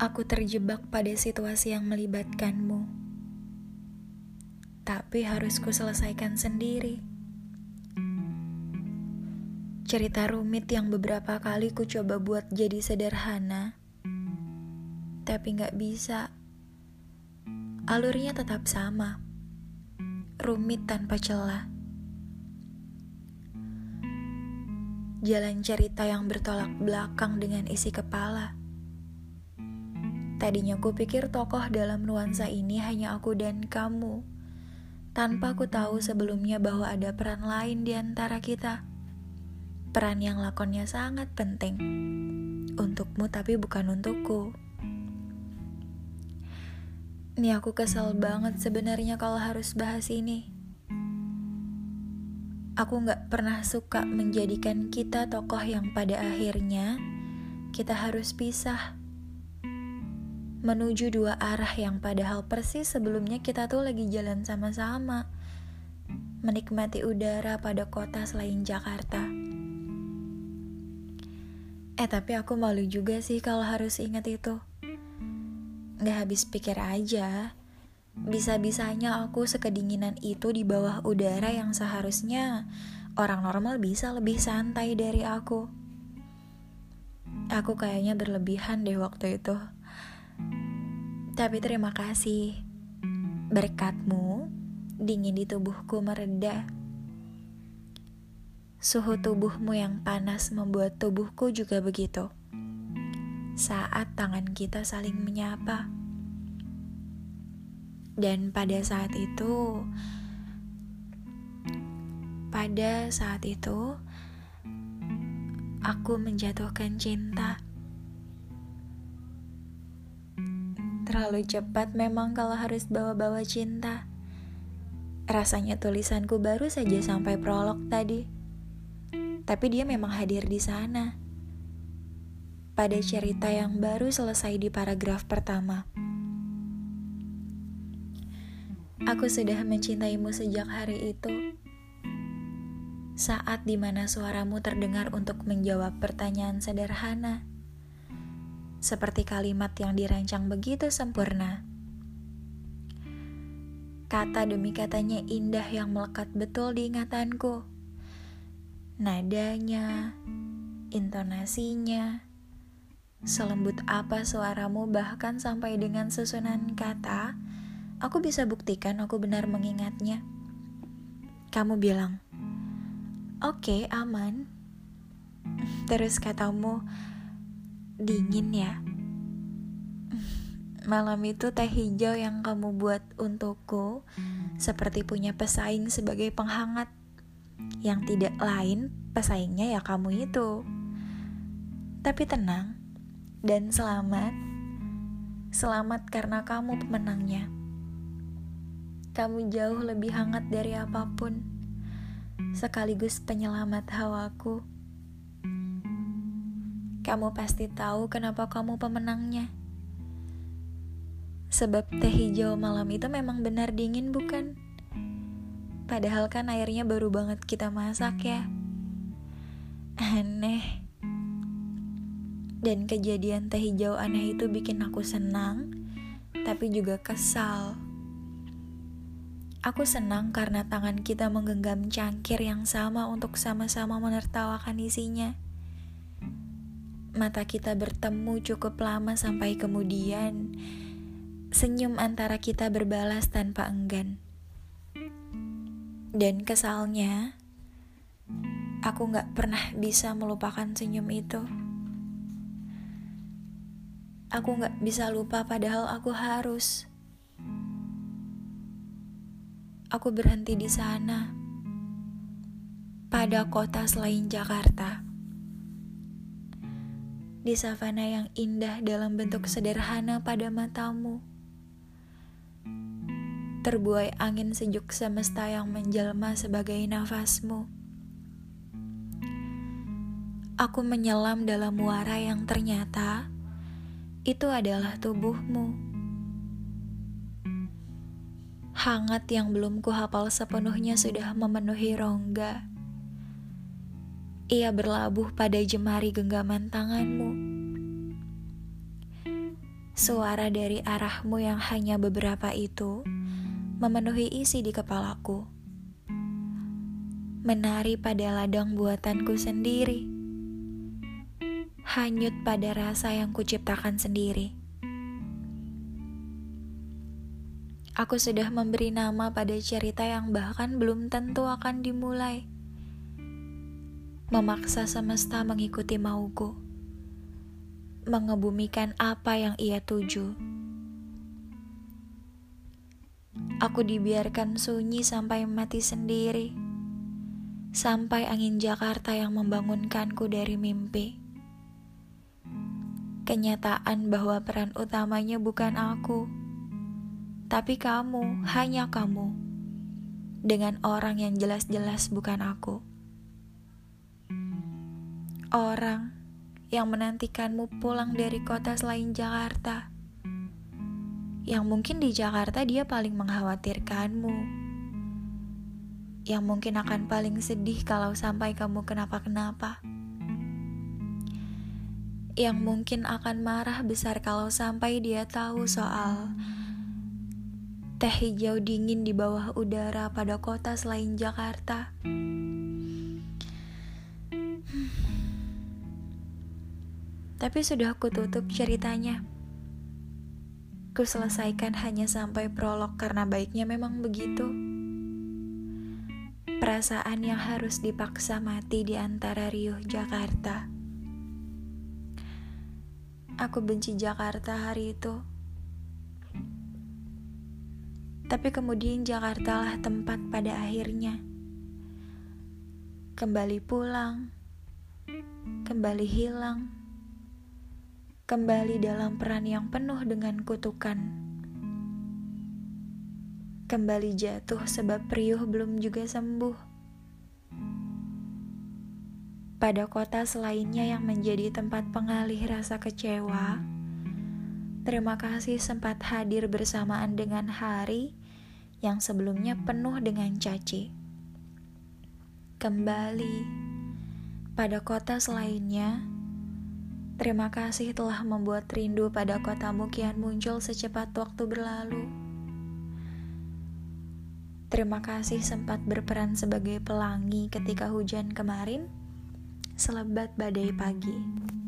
Aku terjebak pada situasi yang melibatkanmu, tapi harus kuselesaikan sendiri. Cerita rumit yang beberapa kali ku coba buat jadi sederhana, tapi gak bisa. Alurnya tetap sama, rumit tanpa celah. Jalan cerita yang bertolak belakang dengan isi kepala Tadinya ku pikir tokoh dalam nuansa ini hanya aku dan kamu, tanpa ku tahu sebelumnya bahwa ada peran lain di antara kita. Peran yang lakonnya sangat penting. Untukmu tapi bukan untukku. Ini aku kesel banget sebenarnya kalau harus bahas ini. Aku gak pernah suka menjadikan kita tokoh yang pada akhirnya kita harus pisah menuju dua arah yang padahal persis sebelumnya kita tuh lagi jalan sama-sama, menikmati udara pada kota selain Jakarta. Eh tapi aku malu juga sih kalau harus ingat itu. Gak habis pikir aja, bisa-bisanya aku sekedinginan itu di bawah udara yang seharusnya orang normal bisa lebih santai dari aku. Aku kayaknya berlebihan deh waktu itu. Tapi terima kasih. Berkatmu, dingin di tubuhku mereda. Suhu tubuhmu yang panas membuat tubuhku juga begitu. Saat tangan kita saling menyapa. Dan pada saat itu, pada saat itu, aku menjatuhkan cinta. Terlalu cepat memang kalau harus bawa-bawa cinta. Rasanya tulisanku baru saja sampai prolog tadi. Tapi dia memang hadir di sana. Pada cerita yang baru selesai di paragraf pertama. Aku sudah mencintaimu sejak hari itu. Saat di mana suaramu terdengar untuk menjawab pertanyaan sederhana seperti kalimat yang dirancang begitu sempurna. Kata demi katanya indah yang melekat betul di ingatanku. Nadanya, intonasinya, selembut apa suaramu bahkan sampai dengan susunan kata, aku bisa buktikan aku benar mengingatnya. Kamu bilang, oke okay, aman. Terus katamu, dingin ya. Malam itu teh hijau yang kamu buat untukku seperti punya pesaing sebagai penghangat. Yang tidak lain pesaingnya ya kamu itu. Tapi tenang dan selamat. Selamat karena kamu pemenangnya. Kamu jauh lebih hangat dari apa pun. Sekaligus penyelamat hawaku. Kamu pasti tahu kenapa kamu pemenangnya. Sebab teh hijau malam itu memang benar dingin bukan? Padahal kan airnya baru banget kita masak ya. Aneh. Dan kejadian teh hijau aneh itu bikin aku senang, tapi juga kesal. Aku senang karena tangan kita menggenggam cangkir yang sama untuk sama-sama menertawakan isinya mata kita bertemu cukup lama sampai kemudian senyum antara kita berbalas tanpa enggan. Dan kesalnya, aku gak pernah bisa melupakan senyum itu. Aku gak bisa lupa padahal aku harus. Aku berhenti di sana, pada kota selain Jakarta di savana yang indah dalam bentuk sederhana pada matamu. Terbuai angin sejuk semesta yang menjelma sebagai nafasmu. Aku menyelam dalam muara yang ternyata itu adalah tubuhmu. Hangat yang belum kuhafal sepenuhnya sudah memenuhi rongga ia berlabuh pada jemari genggaman tanganmu. Suara dari arahmu yang hanya beberapa itu memenuhi isi di kepalaku. Menari pada ladang buatanku sendiri. Hanyut pada rasa yang kuciptakan sendiri. Aku sudah memberi nama pada cerita yang bahkan belum tentu akan dimulai. Memaksa semesta mengikuti mauku mengebumikan apa yang ia tuju. Aku dibiarkan sunyi sampai mati sendiri, sampai angin Jakarta yang membangunkanku dari mimpi. Kenyataan bahwa peran utamanya bukan aku, tapi kamu, hanya kamu, dengan orang yang jelas-jelas bukan aku. Orang yang menantikanmu pulang dari kota selain Jakarta. Yang mungkin di Jakarta dia paling mengkhawatirkanmu. Yang mungkin akan paling sedih kalau sampai kamu kenapa-kenapa. Yang mungkin akan marah besar kalau sampai dia tahu soal teh hijau dingin di bawah udara pada kota selain Jakarta. Tapi sudah aku tutup ceritanya. Ku selesaikan hanya sampai prolog karena baiknya memang begitu. Perasaan yang harus dipaksa mati di antara riuh Jakarta. Aku benci Jakarta hari itu. Tapi kemudian Jakarta lah tempat pada akhirnya. Kembali pulang, kembali hilang kembali dalam peran yang penuh dengan kutukan. Kembali jatuh sebab riuh belum juga sembuh. Pada kota selainnya yang menjadi tempat pengalih rasa kecewa, terima kasih sempat hadir bersamaan dengan hari yang sebelumnya penuh dengan caci. Kembali pada kota selainnya Terima kasih telah membuat rindu pada kotamu kian muncul secepat waktu berlalu. Terima kasih sempat berperan sebagai pelangi ketika hujan kemarin, selebat badai pagi.